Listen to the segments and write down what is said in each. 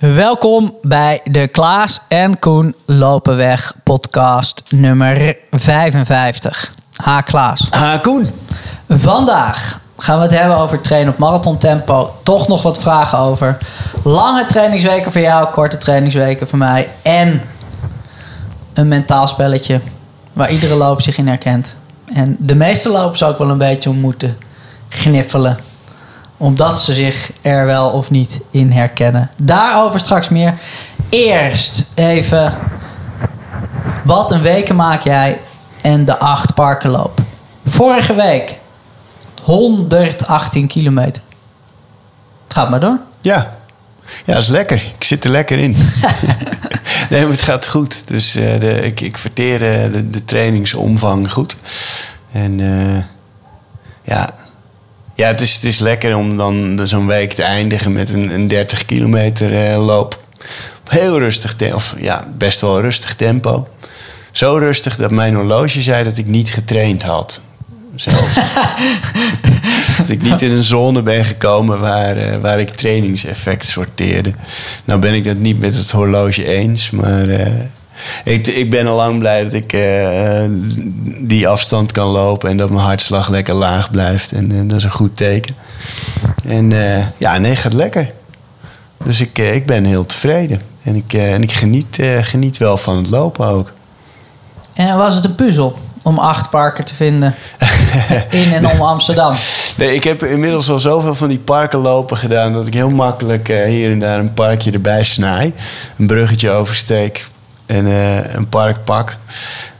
Welkom bij de Klaas en Koen Lopen Weg podcast nummer 55. Ha Klaas. Ha Koen. Vandaag gaan we het hebben over trainen op marathontempo. Toch nog wat vragen over. Lange trainingsweken voor jou, korte trainingsweken voor mij. En een mentaal spelletje waar iedere loper zich in herkent. En de meeste lopers ook wel een beetje om moeten gniffelen omdat ze zich er wel of niet in herkennen. Daarover straks meer. Eerst even. Wat een weken maak jij en de acht parkenloop. Vorige week 118 kilometer. Gaat maar door. Ja. Ja, dat is lekker. Ik zit er lekker in. nee, het gaat goed. Dus uh, de, ik, ik verteer uh, de, trainingsomvang goed. En uh, ja, ja, het is, het is lekker om dan zo'n week te eindigen met een, een 30 kilometer uh, loop. Heel rustig, of ja, best wel rustig tempo. Zo rustig dat mijn horloge zei dat ik niet getraind had. Zelfs. dat ik niet in een zone ben gekomen waar, uh, waar ik trainingseffect sorteerde. Nou ben ik dat niet met het horloge eens, maar... Uh, ik, ik ben al lang blij dat ik uh, die afstand kan lopen en dat mijn hartslag lekker laag blijft. En, en dat is een goed teken. En uh, ja, nee, gaat lekker. Dus ik, uh, ik ben heel tevreden. En ik, en ik geniet, geniet wel van het lopen ook. En was het een puzzel om acht parken te vinden in en om Amsterdam? Nee, ik heb inmiddels al zoveel van die parken lopen gedaan... dat ik heel makkelijk hier en daar een parkje erbij snij. Een bruggetje oversteek en uh, een park pak.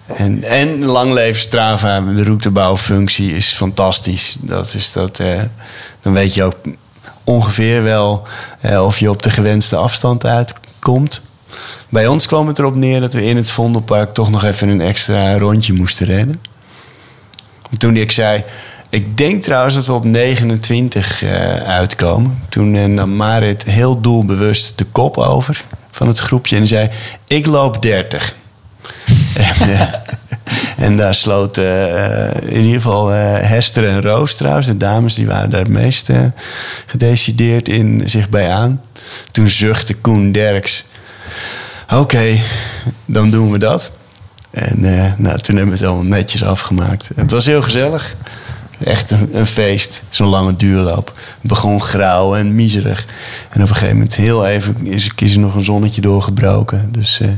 En, en lang leven Strava, de routebouwfunctie is fantastisch. Dat is dat, uh, dan weet je ook ongeveer wel uh, of je op de gewenste afstand uitkomt. Bij ons kwam het erop neer dat we in het Vondelpark toch nog even een extra rondje moesten rennen. Toen ik zei, ik denk trouwens dat we op 29 uitkomen. Toen nam Marit heel doelbewust de kop over van het groepje en zei: Ik loop 30. en, uh, en, daar sloten uh, in ieder geval Hester en Roos trouwens, de dames, die waren daar het meest gedecideerd in zich bij aan. Toen zuchtte Koen Derks: Oké, dan doen we dat. En nou, toen hebben we het allemaal netjes afgemaakt. Het was heel gezellig. Echt een, een feest, zo'n lange duurloop. Het begon grauw en miserig. En op een gegeven moment heel even is, is er nog een zonnetje doorgebroken. Dus uh,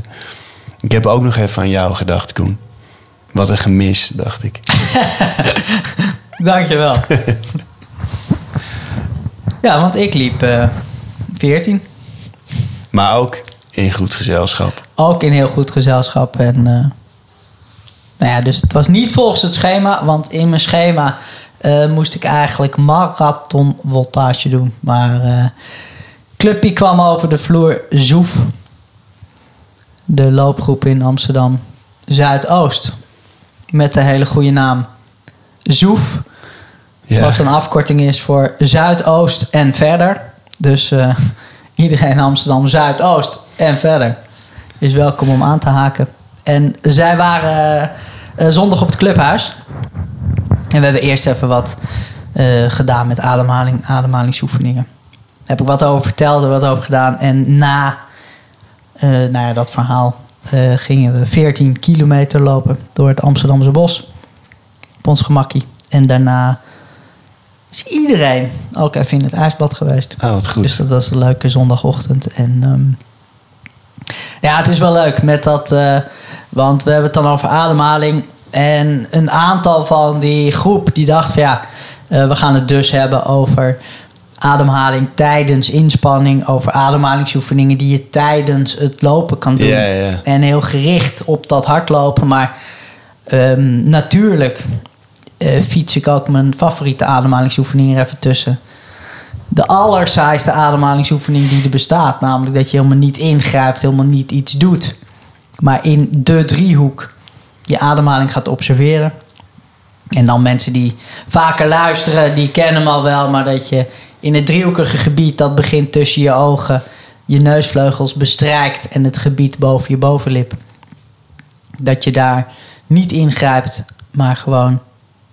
ik heb ook nog even aan jou gedacht, Koen. Wat een gemis, dacht ik. Dankjewel. ja, want ik liep uh, 14. Maar ook in goed gezelschap. Ook in heel goed gezelschap. En uh, nou ja, dus het was niet volgens het schema, want in mijn schema uh, moest ik eigenlijk marathonvoltage doen. Maar uh, Clubpie kwam over de vloer Zoef, de loopgroep in Amsterdam Zuidoost, met de hele goede naam Zoef. Ja. Wat een afkorting is voor Zuidoost en verder. Dus uh, iedereen in Amsterdam Zuidoost en verder is welkom om aan te haken. En zij waren zondag op het clubhuis. En we hebben eerst even wat uh, gedaan met ademhaling, ademhalingsoefeningen. Daar heb ik wat over verteld, er wat over gedaan. En na uh, nou ja, dat verhaal gingen we 14 kilometer lopen door het Amsterdamse bos. Op ons gemakkie. En daarna is iedereen ook even in het ijsbad geweest. Oh, wat goed. Dus dat was een leuke zondagochtend. En um, ja, het is wel leuk met dat. Uh, want we hebben het dan over ademhaling. En een aantal van die groep die dacht van ja, uh, we gaan het dus hebben over ademhaling tijdens inspanning, over ademhalingsoefeningen die je tijdens het lopen kan doen. Ja, ja. En heel gericht op dat hardlopen. Maar um, natuurlijk uh, fiets ik ook mijn favoriete ademhalingsoefeningen er even tussen. De allersaaiste ademhalingsoefening die er bestaat. Namelijk dat je helemaal niet ingrijpt, helemaal niet iets doet. Maar in de driehoek je ademhaling gaat observeren. En dan mensen die vaker luisteren, die kennen hem al wel. Maar dat je in het driehoekige gebied dat begint tussen je ogen, je neusvleugels bestrijkt en het gebied boven je bovenlip. Dat je daar niet ingrijpt, maar gewoon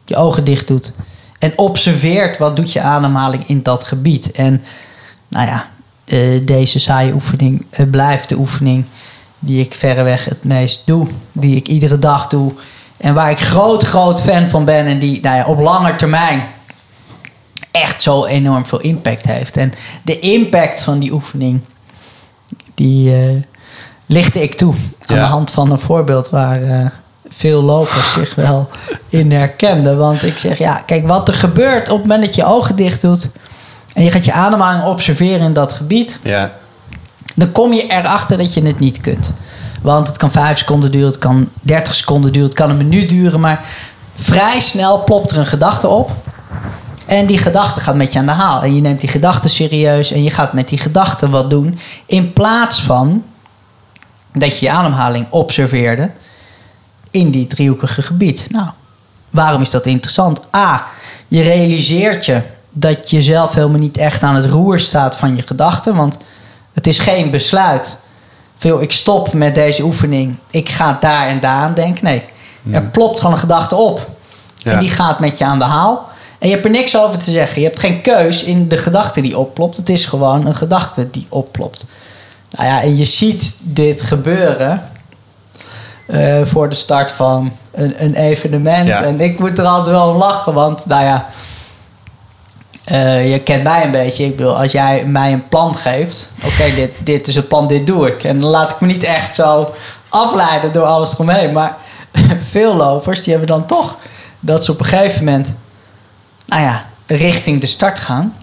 je ogen dicht doet. En observeert wat doet je ademhaling in dat gebied. En nou ja, eh, deze saaie oefening blijft de oefening die ik verreweg het meest doe. Die ik iedere dag doe. En waar ik groot, groot fan van ben. En die nou ja, op lange termijn echt zo enorm veel impact heeft. En de impact van die oefening, die eh, lichtte ik toe. Aan Ja. de hand van een voorbeeld waar eh, veel lopers zich wel in herkenden. Want ik zeg, ja, kijk, wat er gebeurt op het moment dat je ogen dicht doet... en je gaat je ademhaling observeren in dat gebied... Ja. dan kom je erachter dat je het niet kunt. Want het kan 5 seconden duren, het kan 30 seconden duren, het kan een minuut duren, maar vrij snel plopt er een gedachte op. En die gedachte gaat met je aan de haal. En je neemt die gedachte serieus en je gaat met die gedachte wat doen. In plaats van dat je je ademhaling observeerde in die driehoekige gebied. Nou, waarom is dat interessant? A, je realiseert je dat je zelf helemaal niet echt aan het roer staat van je gedachten. Want het is geen besluit. Veel, ik stop met deze oefening. Ik ga daar en daar aan denken. Nee, er plopt gewoon een gedachte op. Ja. En die gaat met je aan de haal. En je hebt er niks over te zeggen. Je hebt geen keus in de gedachte die opplopt. Het is gewoon een gedachte die opplopt. Nou ja, en je ziet dit gebeuren eh, voor de start van een, een evenement. Ja. En ik moet er altijd wel om lachen, want nou ja, eh, je kent mij een beetje. Ik bedoel, als jij mij een plan geeft, oké, dit, dit is het plan, dit doe ik. En dan laat ik me niet echt zo afleiden door alles eromheen. Maar veel lopers, die hebben dan toch dat ze op een gegeven moment, nou ja, richting de start gaan.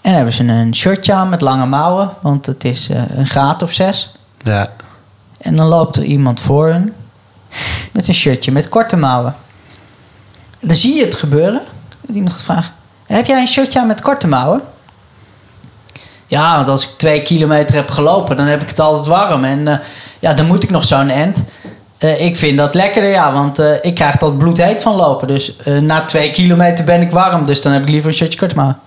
En hebben ze een shirtje aan met lange mouwen, want het is eh, een graad of zes. Ja. En dan loopt er iemand voor hun met een shirtje met korte mouwen. En dan zie je het gebeuren. Dat iemand gaat vragen: Heb jij een shirtje aan met korte mouwen? Ja, want als ik twee kilometer heb gelopen, dan heb ik het altijd warm. En eh, ja, dan moet ik nog zo'n end. Eh, ik vind dat lekkerder, ja, want eh, ik krijg dat bloedheet van lopen. Dus na twee kilometer ben ik warm, dus dan heb ik liever een shirtje korte mouwen.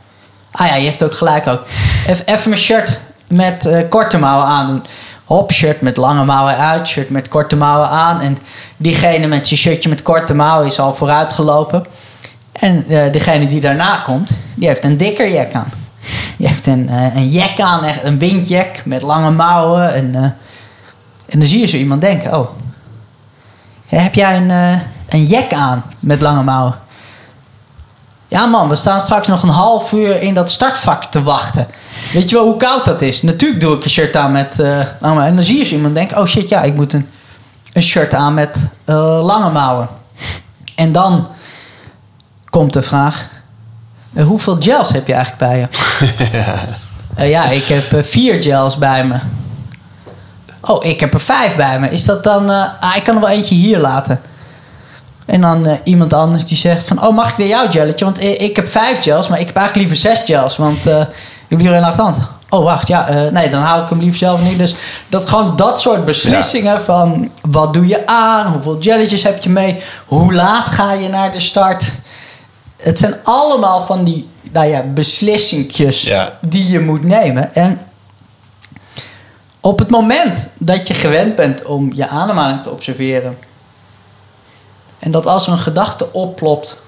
Ah ja, je hebt ook gelijk ook. Even, mijn shirt met korte mouwen aandoen. Hop, shirt met lange mouwen uit, shirt met korte mouwen aan. En diegene met zijn shirtje met korte mouwen is al vooruitgelopen. En eh, degene die daarna komt, die heeft een dikker jack aan. Die heeft een, eh, een jack aan, echt een windjack met lange mouwen. En, eh, en dan zie je zo iemand denken, oh, heb jij een, een jack aan met lange mouwen? Ja man, we staan straks nog een half uur in dat startvak te wachten. Weet je wel hoe koud dat is? Natuurlijk doe ik een shirt aan met... eh, lange mouwen. en dan zie je zo iemand denken... Oh shit, ja, ik moet een, een shirt aan met eh, lange mouwen. En dan komt de vraag... eh, hoeveel gels heb je eigenlijk bij je? Eh, ja, ik heb eh, vier gels bij me. Oh, ik heb er vijf bij me. Is dat dan... eh, ah, ik kan er wel eentje hier laten. En dan eh, iemand anders die zegt van... Oh, mag ik naar jouw gelletje? Want eh, ik heb vijf gels, maar ik heb eigenlijk liever zes gels. Want eh, ik heb liever een achterhand. Oh, wacht. Ja, eh, nee, dan hou ik hem liever zelf niet. Dus dat gewoon dat soort beslissingen van... Wat doe je aan? Hoeveel jelletjes heb je mee? Hoe laat ga je naar de start? Het zijn allemaal van die nou ja, beslissingjes Ja. die je moet nemen. En op het moment dat je gewend bent om je ademhaling te observeren... En dat als er een gedachte opplopt,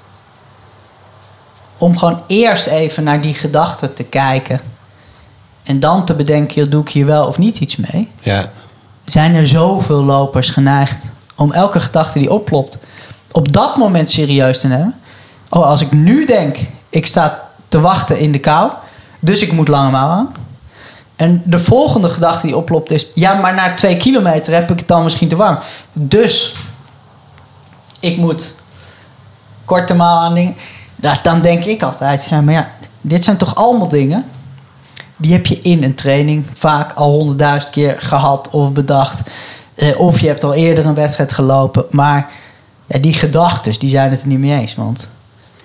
om gewoon eerst even naar die gedachte te kijken. En dan te bedenken, doe ik hier wel of niet iets mee? Ja. Zijn er zoveel lopers geneigd om elke gedachte die opplopt, op dat moment serieus te nemen? Oh, als ik nu denk, ik sta te wachten in de kou, dus ik moet lange mouw aan. En de volgende gedachte die oplopt is, ja, maar na twee kilometer heb ik het dan misschien te warm. Dus ik moet korte mouw aan dingen. Ja, dan denk ik altijd, ja, maar ja, dit zijn toch allemaal dingen. Die heb je in een training vaak al honderdduizend keer gehad of bedacht. Eh, of je hebt al eerder een wedstrijd gelopen. Maar ja, die gedachten, die zijn het er niet mee eens. Want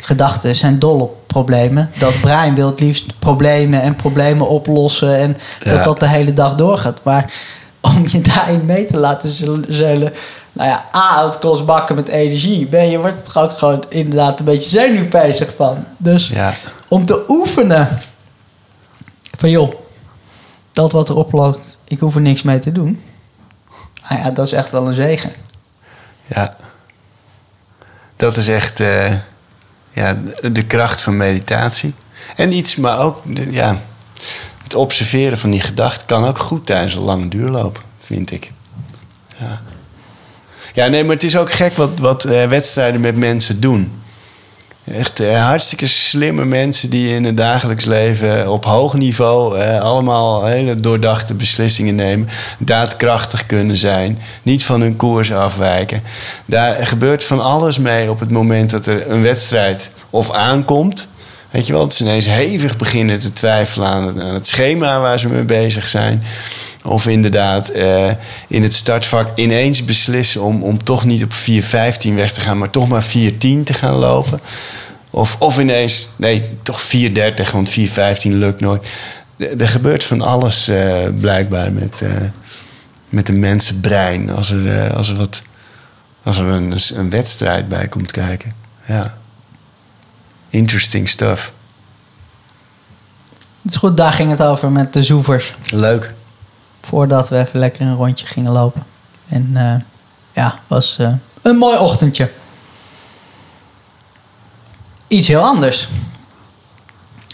gedachten zijn dol op problemen. Dat brein wil het liefst problemen en problemen oplossen. En Ja. dat dat de hele dag doorgaat. Maar om je daarin mee te laten zul- zullen... Nou ja, A, het kost bakken met energie. B, je wordt er toch ook gewoon inderdaad een beetje zenuwpezig van. Dus Ja. om te oefenen. Van joh, dat wat er oploopt, ik hoef er niks mee te doen. Nou ja, dat is echt wel een zegen. Ja. Dat is echt eh, ja, de kracht van meditatie. En iets, maar ook, ja, het observeren van die gedachten kan ook goed tijdens een lange duurloop, vind ik. Ja. Ja, nee, maar het is ook gek wat, wat eh, wedstrijden met mensen doen. Echt eh, hartstikke slimme mensen die in het dagelijks leven op hoog niveau eh, allemaal hele doordachte beslissingen nemen. Daadkrachtig kunnen zijn. Niet van hun koers afwijken. Daar gebeurt van alles mee op het moment dat er een wedstrijd of aankomt. Weet je wel, het is ineens hevig beginnen te twijfelen aan het, schema waar ze mee bezig zijn. Of inderdaad eh, in het startvak ineens beslissen om, om toch niet op 4.15 weg te gaan, maar toch maar 4.10 te gaan lopen. Of, of ineens, nee, toch 4.30, want 4.15 lukt nooit. Er gebeurt van alles eh, blijkbaar met, eh, met een mensenbrein als er, als er, wat, als er een, een wedstrijd bij komt kijken. Ja. Interesting stuff. Het is goed, daar ging het over met de zoevers. Leuk. Voordat we even lekker een rondje gingen lopen. En eh, ja, was eh, een mooi ochtendje. Iets heel anders.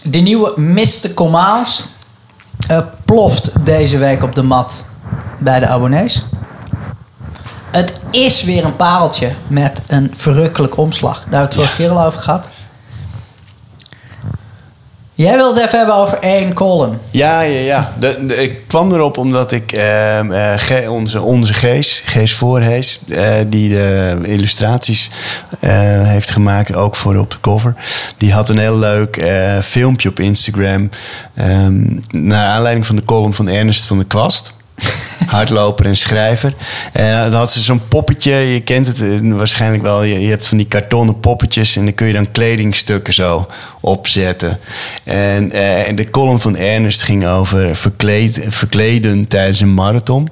De nieuwe Mystical Mouse eh, ploft deze week op de mat bij de abonnees. Het is weer een pareltje met een verrukkelijk omslag. Daar hebben we het vorige keer al over gehad. Jij wilt het even hebben over één column. Ja, ja, ja. De, de- ik kwam erop omdat ik ehm, eh, onze, onze Gees, Gees Voorhees, eh, die de illustraties eh, heeft gemaakt, ook voor op de cover, die had een heel leuk filmpje op Instagram. ehm, naar aanleiding van de column van Ernest van der Kwast. Hardloper en schrijver. En dan had ze zo'n poppetje, je kent het eh, waarschijnlijk wel. Je, hebt van die kartonnen poppetjes en dan kun je dan kledingstukken zo opzetten. En, eh, en de column van Ernest ging over verkleed, verkleden tijdens een marathon.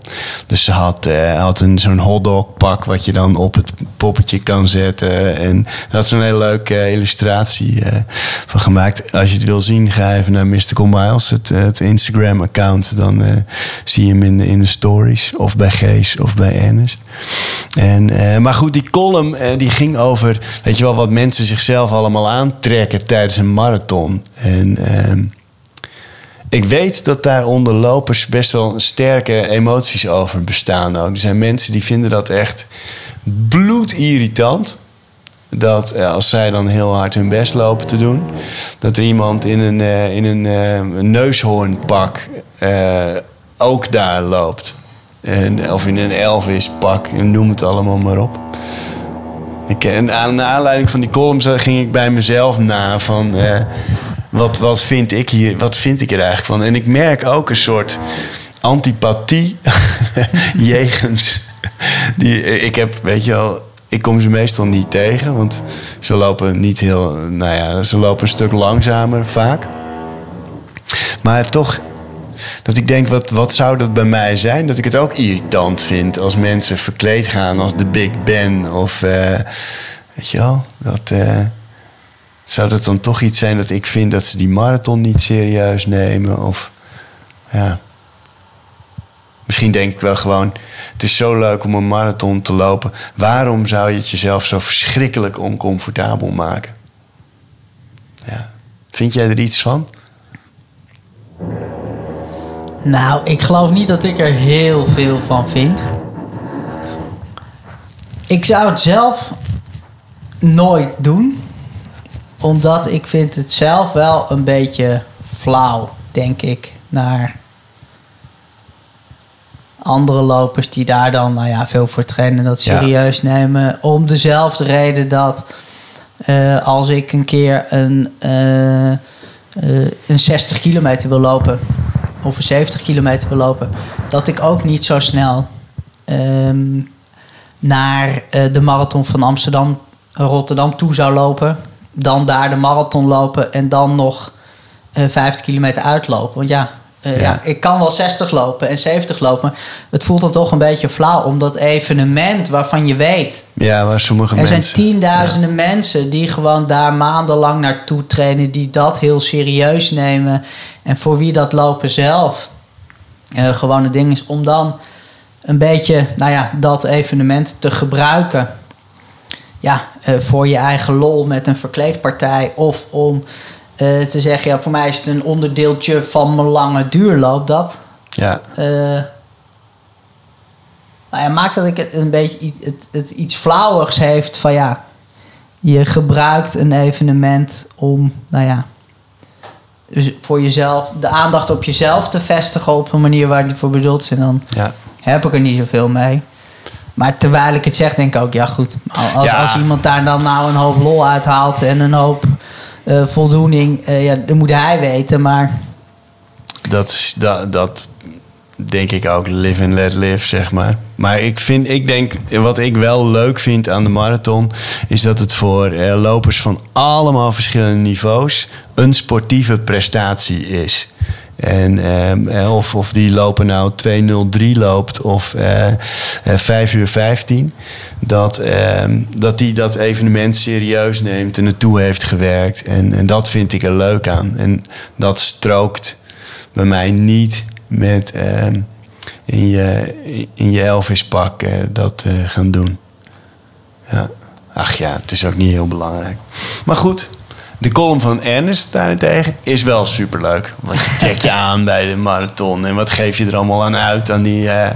Dus ze had, eh, had een, zo'n hotdogpak wat je dan op het poppetje kan zetten. En had ze een hele leuke eh, illustratie eh, van gemaakt. Als je het wil zien, ga even naar Mystical Miles, het, het Instagram-account. Dan eh, zie je hem in, in de stories, of bij Gees of bij Ernest. En, eh, maar goed, die column eh, die ging over, weet je wel, wat mensen zichzelf allemaal aantrekken tijdens een marathon. En ehm, ik weet dat daar onder lopers best wel sterke emoties over bestaan ook. Er zijn mensen die vinden dat echt bloedirritant. Dat eh, als zij dan heel hard hun best lopen te doen, dat er iemand in een, in een, neushoornpak eh, ook daar loopt. En, of in een Elvis-pak, en noem het allemaal maar op. Ik, en aan de aanleiding van die columns eh, ging ik bij mezelf na van... eh, wat, wat, vind ik hier, wat vind ik er eigenlijk van? En ik merk ook een soort antipathie jegens... Die, ik heb, weet je wel... Ik kom ze meestal niet tegen, want ze lopen niet heel... Nou ja, ze lopen een stuk langzamer vaak. Maar toch dat ik denk, wat, wat zou dat bij mij zijn? Dat ik het ook irritant vind als mensen verkleed gaan als de Big Ben. Of, eh, weet je wel, dat... eh, zou dat dan toch iets zijn dat ik vind dat ze die marathon niet serieus nemen? Of, ja... Misschien denk ik wel gewoon, het is zo leuk om een marathon te lopen. Waarom zou je het jezelf zo verschrikkelijk oncomfortabel maken? Ja. Vind jij er iets van? Nou, ik geloof niet dat ik er heel veel van vind. Ik zou het zelf nooit doen. Omdat ik vind het zelf wel een beetje flauw, denk ik, naar andere lopers die daar dan nou ja, veel voor trainen en dat Ja. serieus nemen. Om dezelfde reden dat eh, als ik een keer een, eh, eh, een 60 kilometer wil lopen een 70 kilometer wil lopen, dat ik ook niet zo snel ehm, naar eh, de marathon van Amsterdam, Rotterdam toe zou lopen, dan daar de marathon lopen en dan nog eh 50 kilometer uitlopen. Want ja, eh, Ja. ja. ik kan wel 60 lopen en 70 lopen, maar het voelt dan toch een beetje flauw om dat evenement waarvan je weet Ja, waar sommige er mensen... zijn tienduizenden mensen die gewoon daar maandenlang naartoe trainen, die dat heel serieus nemen. En voor wie dat lopen zelf eh, gewoon een ding is om dan een beetje, nou ja, dat evenement te gebruiken. Ja, eh, voor je eigen lol met een verkleedpartij of om eh, te zeggen, ja, voor mij is het een onderdeeltje van mijn lange duurloop, dat. Ja, Eh, nou ja, maakt dat ik het een beetje het, het iets flauwigs heeft van ja, je gebruikt een evenement om, nou ja, dus voor jezelf, de aandacht op jezelf te vestigen op een manier waar die voor bedoeld is. En dan ja. heb ik er niet zoveel mee. Maar terwijl ik het zeg, denk ik ook, ja goed. Als, Ja. als iemand daar dan nou een hoop lol uithaalt en een hoop eh, voldoening, eh, ja, dan moet hij weten. Maar Dat, is, dat, dat denk ik ook. Live and let live, zeg maar. Maar ik, vind, ik denk, wat ik wel leuk vind aan de marathon... is dat het voor eh, lopers van allemaal verschillende niveaus... een sportieve prestatie is. En ehm, eh, of, of die lopen nou 2.03 loopt of eh, eh, 5 uur 15. Dat, ehm, dat die dat evenement serieus neemt en naartoe heeft gewerkt. En, en dat vind ik er leuk aan. En dat strookt bij mij niet met ehm, in, je, in je Elvis-pak eh, dat eh, gaan doen. Ja. Ach ja, het is ook niet heel belangrijk. Maar goed, de column van Ernest daarentegen is wel superleuk. Wat trek je aan bij de marathon en wat geef je er allemaal aan uit aan die, eh,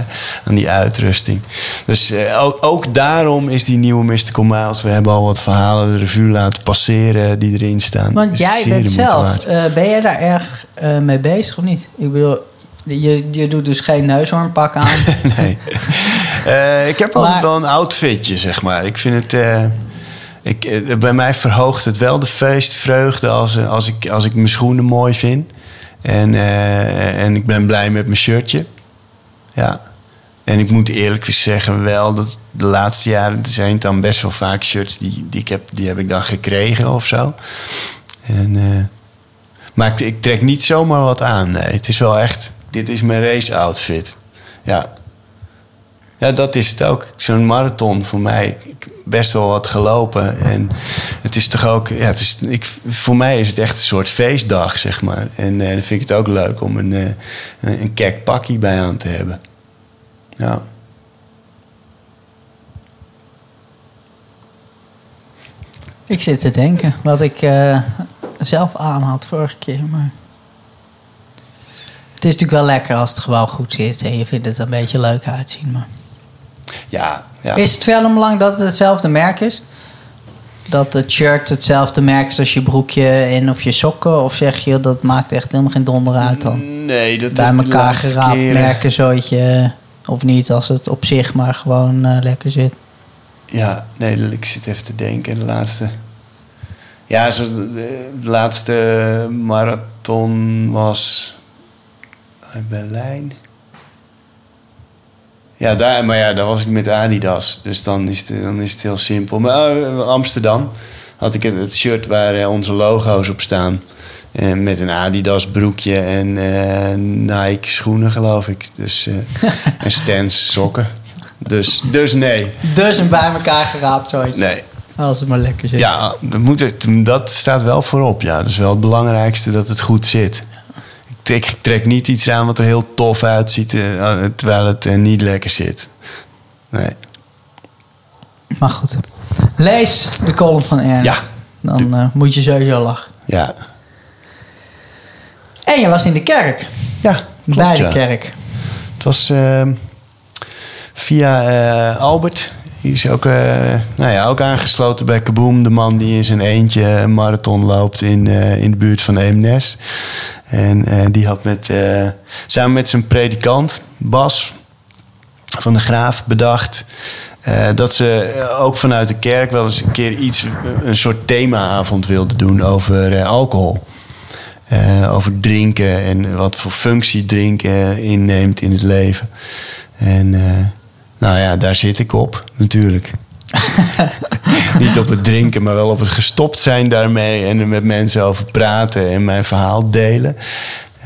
aan die uitrusting. Dus eh, ook, ook daarom is die nieuwe Mystical Miles. We hebben al wat verhalen de revue laten passeren die erin staan. Want Is jij bent zelf, eh, ben jij daar erg mee bezig of niet? Ik bedoel, je, je doet dus geen neushoornpak aan. Nee. Ik heb altijd Maar- wel een outfitje, zeg maar. Ik vind het. Ik, eh, bij mij verhoogt het wel de feestvreugde als, eh, als, ik, als ik mijn schoenen mooi vind. En, eh, en ik ben blij met mijn shirtje. Ja. En ik moet eerlijk zeggen wel dat de laatste jaren zijn het dan best wel vaak shirts die, die ik heb, die heb ik dan gekregen of zo. En, maar ik, ik trek niet zomaar wat aan. Nee, het is wel echt. Dit is mijn race outfit. Ja. Ja, dat is het ook. Zo'n marathon voor mij. Ik best wel wat gelopen. En het is toch ook. Ja, het is, ik, voor mij is het echt een soort feestdag, zeg maar. En eh, dan vind ik het ook leuk om een, eh, een, een kek pakkie bij aan te hebben. Ja. ik zit te denken wat ik eh, zelf aan had vorige keer. Maar het is natuurlijk wel lekker als het gewoon goed zit en je vindt het een beetje leuk uitzien. Maar Ja, ja. is het belangrijk dat het hetzelfde merk is? Dat het shirt hetzelfde merk is als je broekje en of je sokken? Of zeg je dat maakt echt helemaal geen donder uit dan? Nee, dat Bij elkaar geraapt keren- merken zootje of niet als het op zich maar gewoon eh, lekker zit. Ja, nee, ik zit even te denken. De laatste. Ja, zo de, de laatste marathon was. in Berlijn. Ja, daar, maar ja, daar was ik met Adidas. Dus dan is het, dan is het heel simpel. Maar eh, Amsterdam had ik het, shirt waar eh, onze logo's op staan. En met een Adidas broekje en Nike schoenen, geloof ik. Dus, en Stans sokken. Dus, dus nee. Dus een bij elkaar geraapt zootje. Nee. Als het maar lekker zit. Ja, dat, moet het, dat staat wel voorop. Ja, dat is wel het belangrijkste dat het goed zit. Ik trek, niet iets aan wat er heel tof uitziet eh, terwijl het eh, niet lekker zit. Nee. Maar goed. Lees de column van Ernst. Ja. Dan eh, moet je sowieso lachen. Ja. En je was in de kerk. Ja, klopt, bij de ja. kerk. Het was ehm, via eh, Albert. Die is ook, eh, nou ja, ook aangesloten bij Kaboom. De man die in zijn eentje een marathon loopt in, eh, in de buurt van Eemnes. En eh, die had met, samen met zijn predikant, Bas van de Graaf, bedacht... dat ze ook vanuit de kerk wel eens een keer iets, een soort themaavond wilden doen over alcohol. Over drinken en wat voor functie drinken inneemt in het leven. En nou ja, daar zit ik op, natuurlijk. Niet op het drinken, maar wel op het gestopt zijn daarmee en er met mensen over praten en mijn verhaal delen.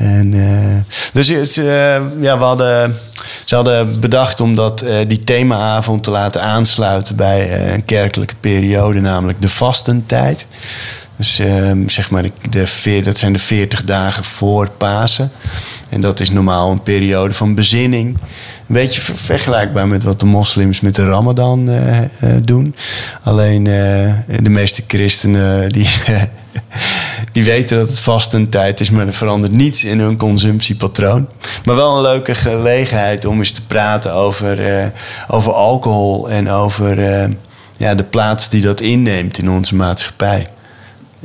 En, eh, dus het, eh, ja, we hadden, ze hadden bedacht om dat, eh, die themaavond te laten aansluiten bij een kerkelijke periode, namelijk de vastentijd. Dus ehm, zeg maar, de, veer- dat zijn de 40 dagen voor Pasen. En dat is normaal een periode van bezinning. Een beetje ver- vergelijkbaar met wat de moslims met de Ramadan eh, eh, doen. Alleen eh, de meeste christenen die, die weten dat het vast een tijd is, maar er verandert niets in hun consumptiepatroon. Maar wel een leuke gelegenheid om eens te praten over, over alcohol en over ja, de plaats die dat inneemt in onze maatschappij.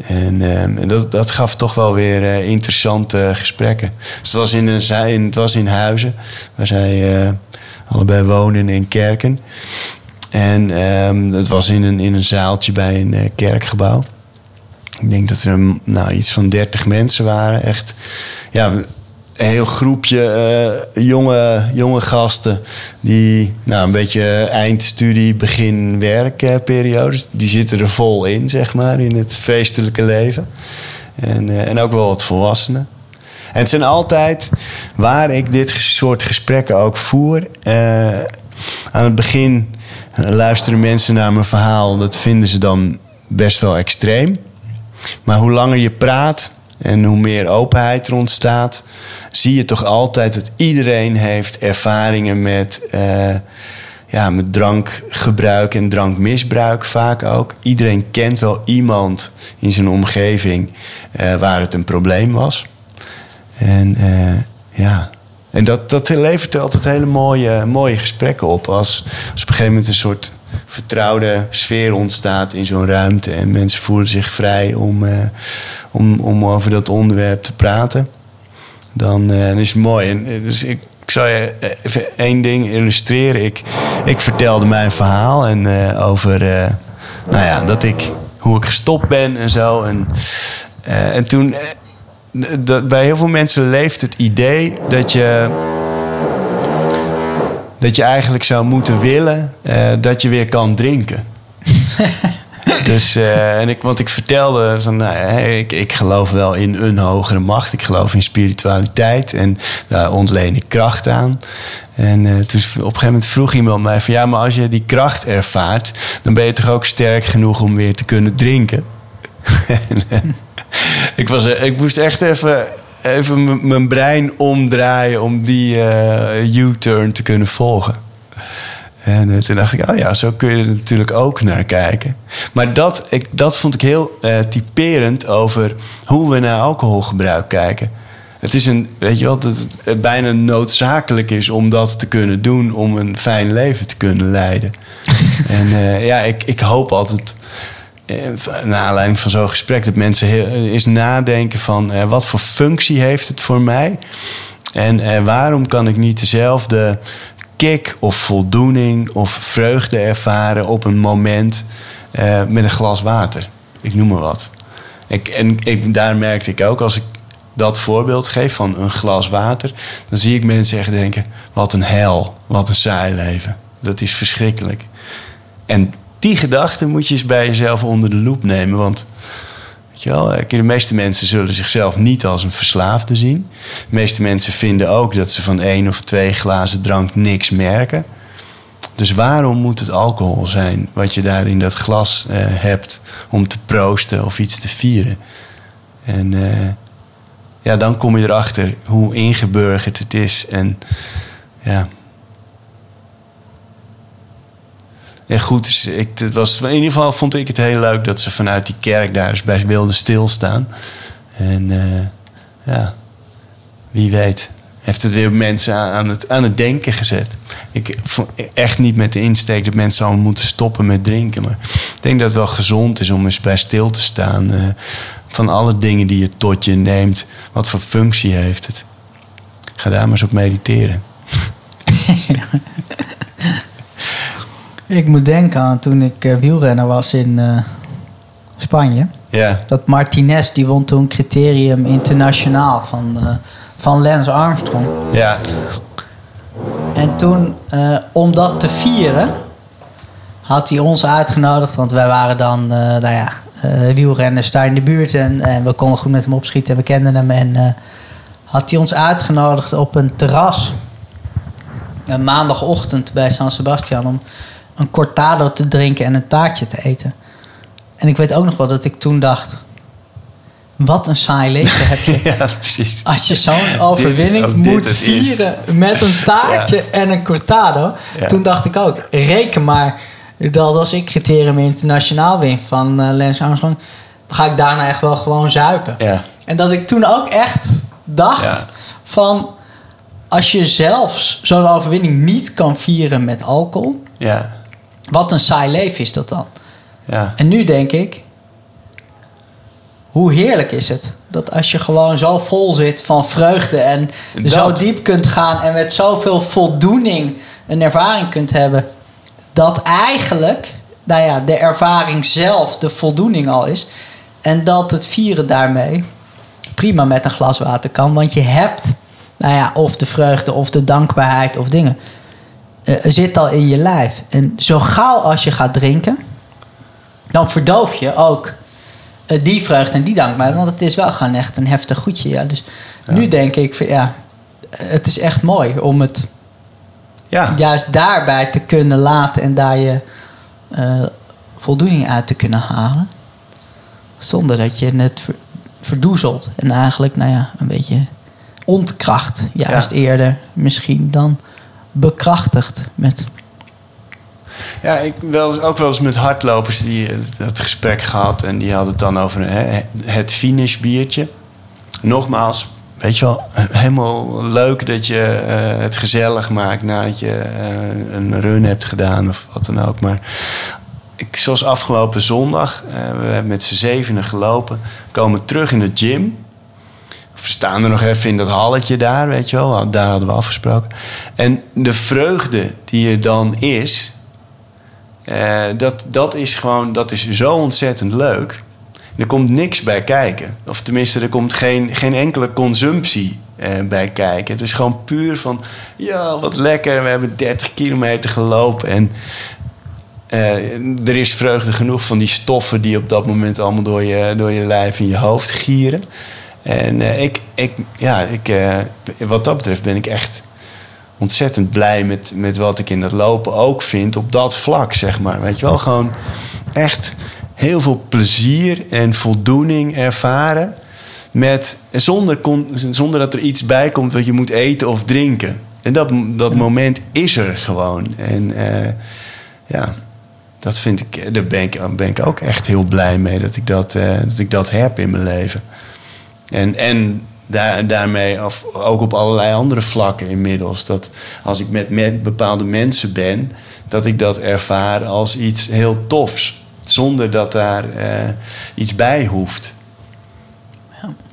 En, uh, en dat, dat gaf toch wel weer interessante gesprekken. Dus het was in, een, het was in Huizen, waar zij allebei wonen in Kerken. En um, het was in een, in een zaaltje bij een kerkgebouw. Ik denk dat er nou, iets van 30 mensen waren. Echt, ja, een heel groepje uh, jonge, jonge gasten. Die nou, een beetje eindstudie, begin werkperiodes. Die zitten er vol in, zeg maar, in het feestelijke leven. En, uh, en ook wel wat volwassenen. En het zijn altijd waar ik dit soort gesprekken ook voer. Uh, aan het begin luisteren mensen naar mijn verhaal. Dat vinden ze dan best wel extreem. Maar hoe langer je praat en hoe meer openheid er ontstaat, zie je toch altijd dat iedereen heeft ervaringen met, uh, ja, met drankgebruik en drankmisbruik vaak ook. Iedereen kent wel iemand in zijn omgeving uh, waar het een probleem was. En uh, ja. En dat, dat levert altijd hele mooie, mooie gesprekken op. Als, als op een gegeven moment een soort vertrouwde sfeer ontstaat in zo'n ruimte. En mensen voelen zich vrij om, uh, om, om over dat onderwerp te praten. Dan, dan is het mooi. En, eh, dus ik, ik zal je even één ding illustreren. Ik, ik vertelde mijn verhaal en, over nou ja, dat ik, hoe ik gestopt ben en zo. En, en toen, bij heel veel mensen leeft het idee dat je dat je eigenlijk zou moeten willen uh, dat je weer kan drinken. dus, uh, en ik, want ik vertelde van, nou, hey, ik, ik geloof wel in een hogere macht. Ik geloof in spiritualiteit en daar ontleen ik kracht aan. En uh, toen op een gegeven moment vroeg iemand mij van, ja, maar als je die kracht ervaart, dan ben je toch ook sterk genoeg om weer te kunnen drinken. ik, was, ik moest echt even even mijn brein omdraaien om die uh, U-turn te kunnen volgen. En uh, toen dacht ik, oh ja, zo kun je er natuurlijk ook naar kijken. Maar dat, ik, dat vond ik heel uh, typerend over hoe we naar alcoholgebruik kijken. Het is een, weet je wel, dat het bijna noodzakelijk is om dat te kunnen doen, om een fijn leven te kunnen leiden. en ja, ik, ik hoop altijd eh, naar aanleiding van zo'n gesprek, dat mensen heel, eens nadenken van eh, wat voor functie heeft het voor mij? En eh, waarom kan ik niet dezelfde kick of voldoening of vreugde ervaren op een moment eh, met een glas water? Ik noem maar wat. Ik, en ik, daar merkte ik ook, als ik dat voorbeeld geef van een glas water, dan zie ik mensen echt denken: wat een hel, wat een saai leven. Dat is verschrikkelijk. En die gedachte moet je eens bij jezelf onder de loep nemen. Want weet je wel, de meeste mensen zullen zichzelf niet als een verslaafde zien. De meeste mensen vinden ook dat ze van één of twee glazen drank niks merken. Dus waarom moet het alcohol zijn wat je daar in dat glas uh, hebt om te proosten of iets te vieren? En uh, ja, dan kom je erachter hoe ingeburgerd het is. En ja, En goed, dus ik, het was, in ieder geval vond ik het heel leuk dat ze vanuit die kerk daar eens bij wilden stilstaan. En uh, ja, wie weet, heeft het weer mensen aan het, aan het denken gezet. Ik echt niet met de insteek dat mensen allemaal moeten stoppen met drinken. Maar ik denk dat het wel gezond is om eens bij stil te staan. Uh, van alle dingen die je tot je neemt. Wat voor functie heeft het? Ga daar maar eens op mediteren. Ik moet denken aan toen ik uh, wielrenner was in uh, Spanje. Ja. Dat Martinez, die won toen criterium internationaal van, uh, van Lance Armstrong. Ja. En toen, om dat te vieren, had hij ons uitgenodigd. Want wij waren dan, nou ja, wielrenners daar in de buurt. En, en, we konden goed met hem opschieten en we kenden hem. En had hij ons uitgenodigd op een terras. Een maandagochtend bij San Sebastian om een cortado te drinken en een taartje te eten. En ik weet ook nog wel dat ik toen dacht... Wat een saai leven heb je. ja, precies. Als je zo'n overwinning moet vieren met een taartje en een cortado. Toen dacht ik ook, reken maar dat als ik criterium internationaal win van uh, Lance Armstrong... dan ga ik daarna echt wel gewoon zuipen. Ja. En dat ik toen ook echt dacht van... als je zelfs zo'n overwinning niet kan vieren met alcohol... Ja. Wat een saai leven is dat dan. Ja. En nu denk ik... hoe heerlijk is het... dat als je gewoon zo vol zit van vreugde... en Dat. zo diep kunt gaan... en met zoveel voldoening een ervaring kunt hebben... dat eigenlijk nou ja, de ervaring zelf de voldoening al is... en dat het vieren daarmee prima met een glas water kan. Want je hebt, nou ja, of de vreugde of de dankbaarheid of dingen. Eh, zit al in je lijf. En zo gauw als je gaat drinken, dan verdoof je ook eh, die vreugde en die dankbaarheid. Want het is wel gewoon echt een heftig goedje. Ja. Dus nu denk ik, van, ja, het is echt mooi om het Ja. juist daarbij te kunnen laten en daar je eh, voldoening uit te kunnen halen. Zonder dat je het ver- verdoezelt en eigenlijk, nou ja, een beetje ontkracht. Juist eerder misschien dan bekrachtigt met. Ja, ik wel, ook wel eens met hardlopers die eh, dat gesprek gehad. En die hadden het dan over hè, het finish biertje. Nogmaals, weet je wel, helemaal leuk dat je eh, het gezellig maakt nadat je eh, een run hebt gedaan of wat dan ook. Maar ik, zoals afgelopen zondag, we hebben met z'n zevenen gelopen, komen terug in de gym. We staan er nog even in dat halletje daar, weet je wel. Daar hadden we afgesproken. En de vreugde die er dan is, eh, dat, dat is gewoon, dat is zo ontzettend leuk. Er komt niks bij kijken. Of tenminste, er komt geen, geen enkele consumptie eh, bij kijken. Het is gewoon puur van, ja, wat lekker. We hebben 30 kilometer gelopen. En eh, er is vreugde genoeg van die stoffen die op dat moment allemaal door je, door je lijf en je hoofd gieren. En eh, ik, ik, ja, ik, eh, wat dat betreft ben ik echt ontzettend blij met, met wat ik in dat lopen ook vind op dat vlak, zeg maar. Weet je wel, gewoon echt heel veel plezier en voldoening ervaren. Met, zonder, zonder dat er iets bij komt wat je moet eten of drinken. En dat, dat moment is er gewoon. En eh, ja, dat vind ik, daar ben ik, ben ik ook echt heel blij mee dat ik dat, dat, ik dat heb in mijn leven. En, en daar, daarmee af, ook op allerlei andere vlakken inmiddels. Dat als ik met, met bepaalde mensen ben, dat ik dat ervaar als iets heel tofs. Zonder dat daar eh, iets bij hoeft.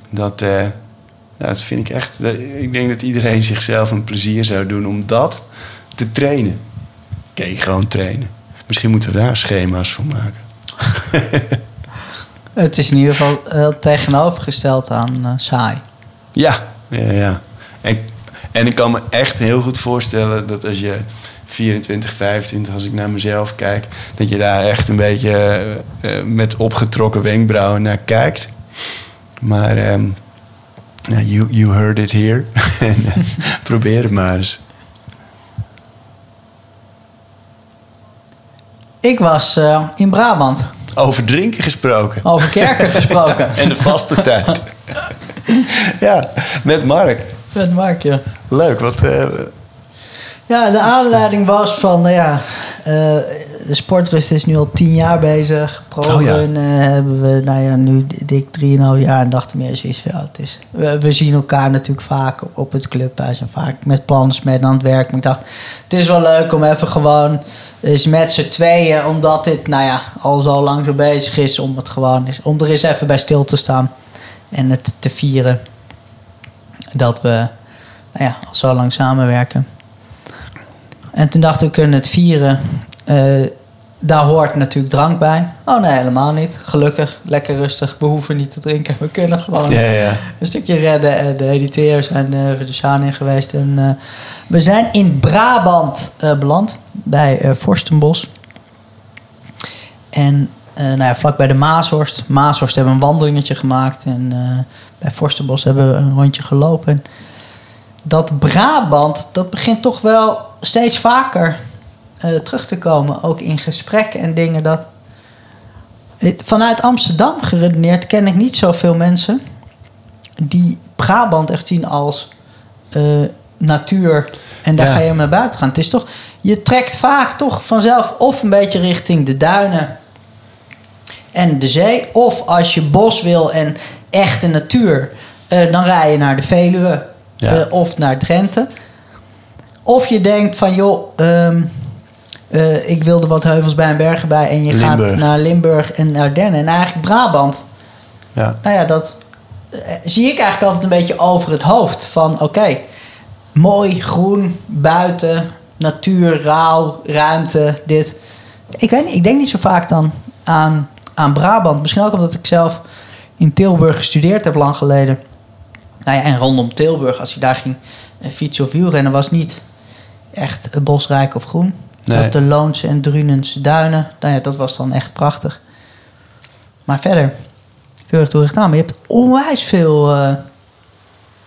Dat, eh, ja, dat vind ik echt. dat- ik denk dat iedereen zichzelf een plezier zou doen om dat te trainen. Kijk, gewoon trainen. Misschien moeten we daar schema's voor maken. Het is in ieder geval heel tegenovergesteld aan eh, saai. Ja, ja, ja. En, en ik kan me echt heel goed voorstellen dat als je 24, 25, als ik naar mezelf kijk, dat je daar echt een beetje eh, eh, met opgetrokken wenkbrauwen naar kijkt. Maar ehm, you, you heard it here. en, eh, probeer het maar eens. Ik was eh, in Brabant, Over drinken gesproken. over kerken gesproken. En de vaste tijd. ja, met Mark. Met Markje. Leuk, wat... eh, Ja, de aanleiding was van, nou ja, eh, de sportrust is nu al tien jaar bezig. Pro-run eh, hebben we, nou ja, nu dik drieënhalf jaar en dachten meer zoiets van, ja, het is, we, we zien elkaar natuurlijk vaak op het clubhuis en vaak met plans met aan het werk. Maar ik dacht, het is wel leuk om even gewoon eens met z'n tweeën, omdat dit, nou ja, al zo lang zo bezig is, om het gewoon is, om er eens even bij stil te staan en het te vieren dat we, nou ja, al zo lang samenwerken. En toen dachten we, we kunnen het vieren. Eh, daar hoort natuurlijk drank bij. Oh nee, helemaal niet. Gelukkig, lekker rustig. We hoeven niet te drinken. We kunnen gewoon ja, ja. een stukje redden. En de editeurs zijn uh, even de Sjaan in geweest. En, uh, we zijn in Brabant uh, beland. Bij uh, Forstenbos. En nou ja, vlak bij de Maashorst. Maashorst hebben we een wandelingetje gemaakt. En bij Forstenbos hebben we een rondje gelopen. En dat Brabant, dat begint toch wel steeds vaker uh, terug te komen. Ook in gesprekken en dingen. Dat... Vanuit Amsterdam geredeneerd ken ik niet zoveel mensen die Brabant echt zien als uh, natuur. En daar ja. ga je naar buiten gaan. Het is toch, je trekt vaak toch vanzelf of een beetje richting de duinen. en de zee. Of als je bos wil en echte natuur, eh, dan rij je naar de Veluwe Ja. eh, of naar Drenthe. Of je denkt van joh, ehm, eh, ik wilde wat heuvels bij en bergen bij en je gaat naar Limburg en Ardennen en eigenlijk Brabant. Ja. Nou ja, dat eh, zie ik eigenlijk altijd een beetje over het hoofd. Van oké, mooi, groen, buiten, natuur, rauw, ruimte, dit. Ik weet niet, ik denk niet zo vaak dan aan, aan Brabant. Misschien ook omdat ik zelf in Tilburg gestudeerd heb lang geleden. Nou ja, en rondom Tilburg, als je daar ging fietsen of wielrennen, was niet echt bosrijk of groen. Nee. Dat de Loonse en Drunense duinen, nou ja, dat was dan echt prachtig. Maar verder, veel erg aan. Maar je hebt onwijs veel eh,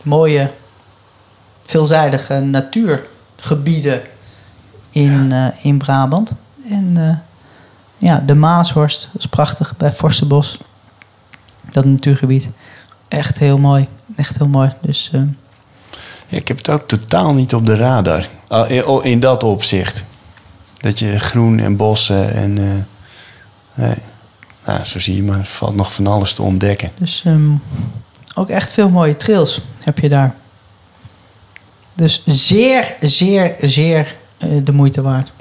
mooie, veelzijdige natuurgebieden in, eh, in Brabant. En eh, ja, de Maashorst, is prachtig, bij Forstenbos. Dat natuurgebied. Echt heel mooi. Echt heel mooi. Dus Ja, ik heb het ook totaal niet op de radar. In, oh, in dat opzicht. Dat je groen en bossen en... eh, nee. Nou, zo zie je maar. Er valt nog van alles te ontdekken. Dus ehm, ook echt veel mooie trails heb je daar. Dus zeer, zeer, zeer eh, de moeite waard.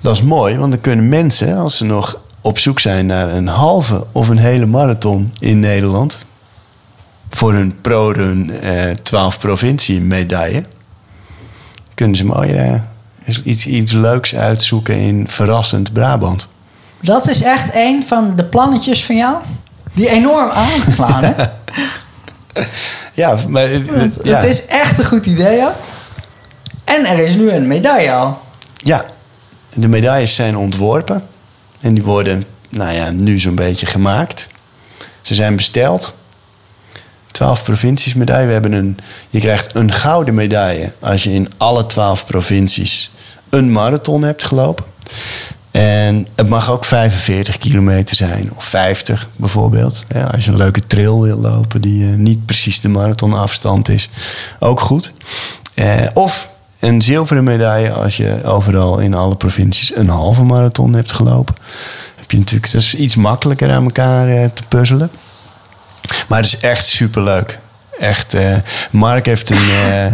Dat is mooi, want dan kunnen mensen, als ze nog op zoek zijn naar een halve of een hele marathon in Nederland, voor hun pro-run eh, 12 provincie medaille, kunnen ze mooi eh, iets, iets leuks uitzoeken in verrassend Brabant. Dat is echt een van de plannetjes van jou die enorm aanslaan. Hè? Ja, maar eh, ja, Het is echt een goed idee ook. En er is nu een medaille al. ja, de medailles zijn ontworpen en die worden, nou ja, nu zo'n beetje gemaakt. Ze zijn besteld. 12 provincies medaille. We hebben een, je krijgt een gouden medaille als je in alle 12 provincies een marathon hebt gelopen. En het mag ook 45 kilometer zijn, of 50 bijvoorbeeld. Als je een leuke trail wil lopen die eh, niet precies de marathonafstand is, ook goed. Eh, of een zilveren medaille als je overal in alle provincies een halve marathon hebt gelopen. Heb je natuurlijk, dat is iets makkelijker aan elkaar eh, te puzzelen. Maar het is echt superleuk. Echt, eh, Mark heeft een, eh,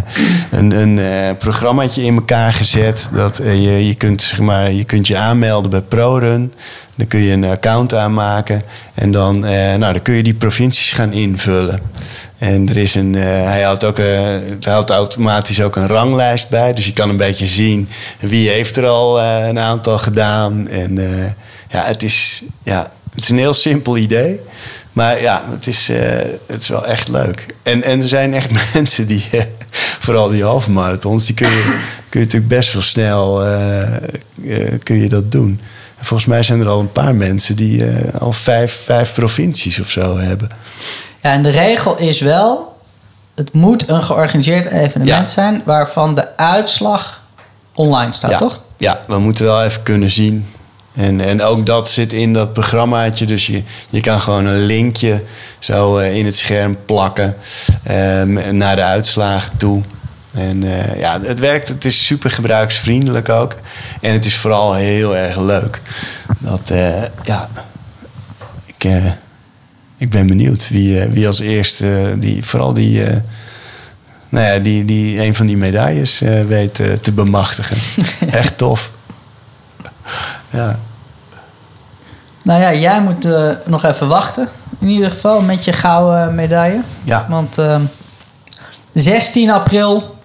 een, een eh, programmaatje in elkaar gezet. Dat je, je, kunt, zeg maar, je kunt je aanmelden bij ProRun. Dan kun je een account aanmaken. En dan, nou, dan kun je die provincies gaan invullen. En er is een, hij houdt ook, het houdt automatisch ook een ranglijst bij. Dus je kan een beetje zien wie heeft er al een aantal gedaan. En ja, het is, ja, het is een heel simpel idee. Maar ja, het is, eh, het is wel echt leuk. En, en er zijn echt mensen die, eh, vooral die halve marathons, die kun je, kun je natuurlijk best wel snel eh, kun je dat doen. En volgens mij zijn er al een paar mensen die al vijf, vijf provincies of zo hebben. Ja, en de regel is wel... het moet een georganiseerd evenement Ja. zijn... waarvan de uitslag online staat, ja, toch? Ja, we moeten wel even kunnen zien. En, en ook dat zit in dat programmaatje. Dus je, je kan gewoon een linkje zo eh, in het scherm plakken ehm, naar de uitslagen toe. En eh, ja, het werkt. Het is super gebruiksvriendelijk ook. En het is vooral heel erg leuk. Dat, eh, ja, ik, ik ben benieuwd wie, wie als eerste, die, vooral die, nou ja, die, die een van die medailles weet te bemachtigen. Echt tof. Ja. Nou ja, jij moet eh, nog even wachten. In ieder geval met je gouden medaille. Ja. Want ehm, 16 april,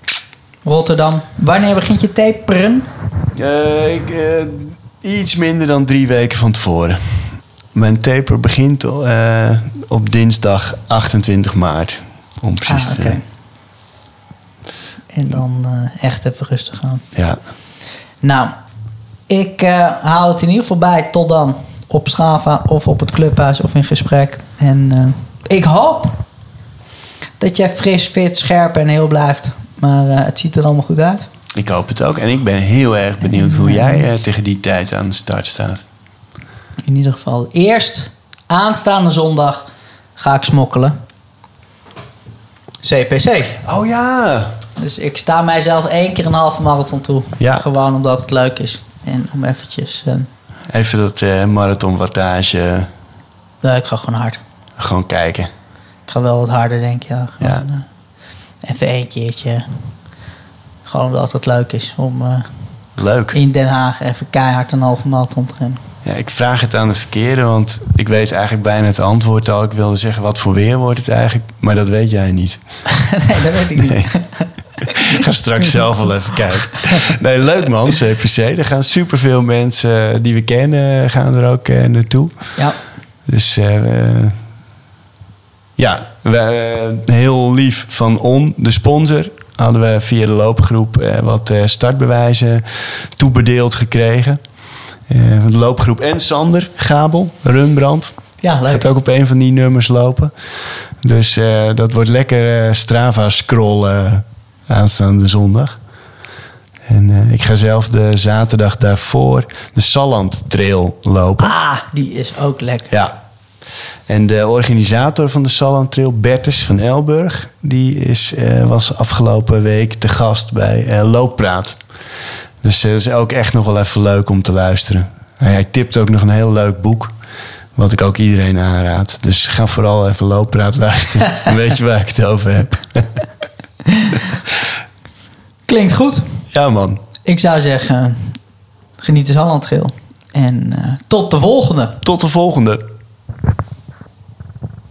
Rotterdam. Wanneer begint je taperen? Eh, ik, eh, iets minder dan drie weken van tevoren. Mijn taper begint op dinsdag 28 maart. Om precies Ah, te oké. zijn. En dan echt even rustig aan. Ja. Nou, ik eh, hou het in ieder geval bij tot dan. Op Strava of op het clubhuis of in gesprek. En eh, ik hoop dat jij fris, fit, scherp en heel blijft. Maar eh, het ziet er allemaal goed uit. Ik hoop het ook. En ik ben heel erg benieuwd hoe jij eh, tegen die tijd aan de start staat. In ieder geval. Eerst aanstaande zondag ga ik smokkelen. CPC. Oh ja! Dus ik sta mijzelf één keer een halve marathon toe. Ja. Gewoon omdat het leuk is. En om eventjes... eh, Even dat eh marathonwattage Nee, ik ga gewoon hard. Gewoon kijken. Ik ga wel wat harder, denk ik. Ja. Gewoon, Ja. eh, even één keertje. Gewoon omdat het leuk is om eh, Leuk. in Den Haag even keihard een halve marathon te rennen. Ja, ik vraag het aan de verkeerde, want ik weet eigenlijk bijna het antwoord al. Ik wilde zeggen, wat voor weer wordt het eigenlijk? Maar dat weet jij niet. nee, dat weet ik niet. Nee. ga straks zelf wel even kijken. Nee, leuk man, CPC. Er gaan superveel mensen die we kennen gaan er ook eh, naartoe. Ja, Dus eh, we- ja, we, eh, heel lief van On, de sponsor, hadden we via de loopgroep eh, wat eh, startbewijzen toebedeeld gekregen. Eh, de loopgroep en Sander Gabel, Runbrand. ja leuk. Gaat ook op een van die nummers lopen. Dus eh, dat wordt lekker eh, Strava scrollen aanstaande zondag. En eh, ik ga zelf de zaterdag daarvoor de Salland Trail lopen. Ah, die is ook lekker. Ja. En de organisator van de Salland Trail, Bertus van Elburg, die is, eh, was afgelopen week te gast bij eh, Looppraat. Dus het is ook echt nog wel even leuk om te luisteren. Hij, hij tipt ook nog een heel leuk boek, wat ik ook iedereen aanraad. Dus ga vooral even Looppraat luisteren. Dan weet je waar ik het over heb. Klinkt goed. Ja man, Ik zou zeggen, geniet eens Hallandgeel. En eh, tot de volgende. tot de volgende.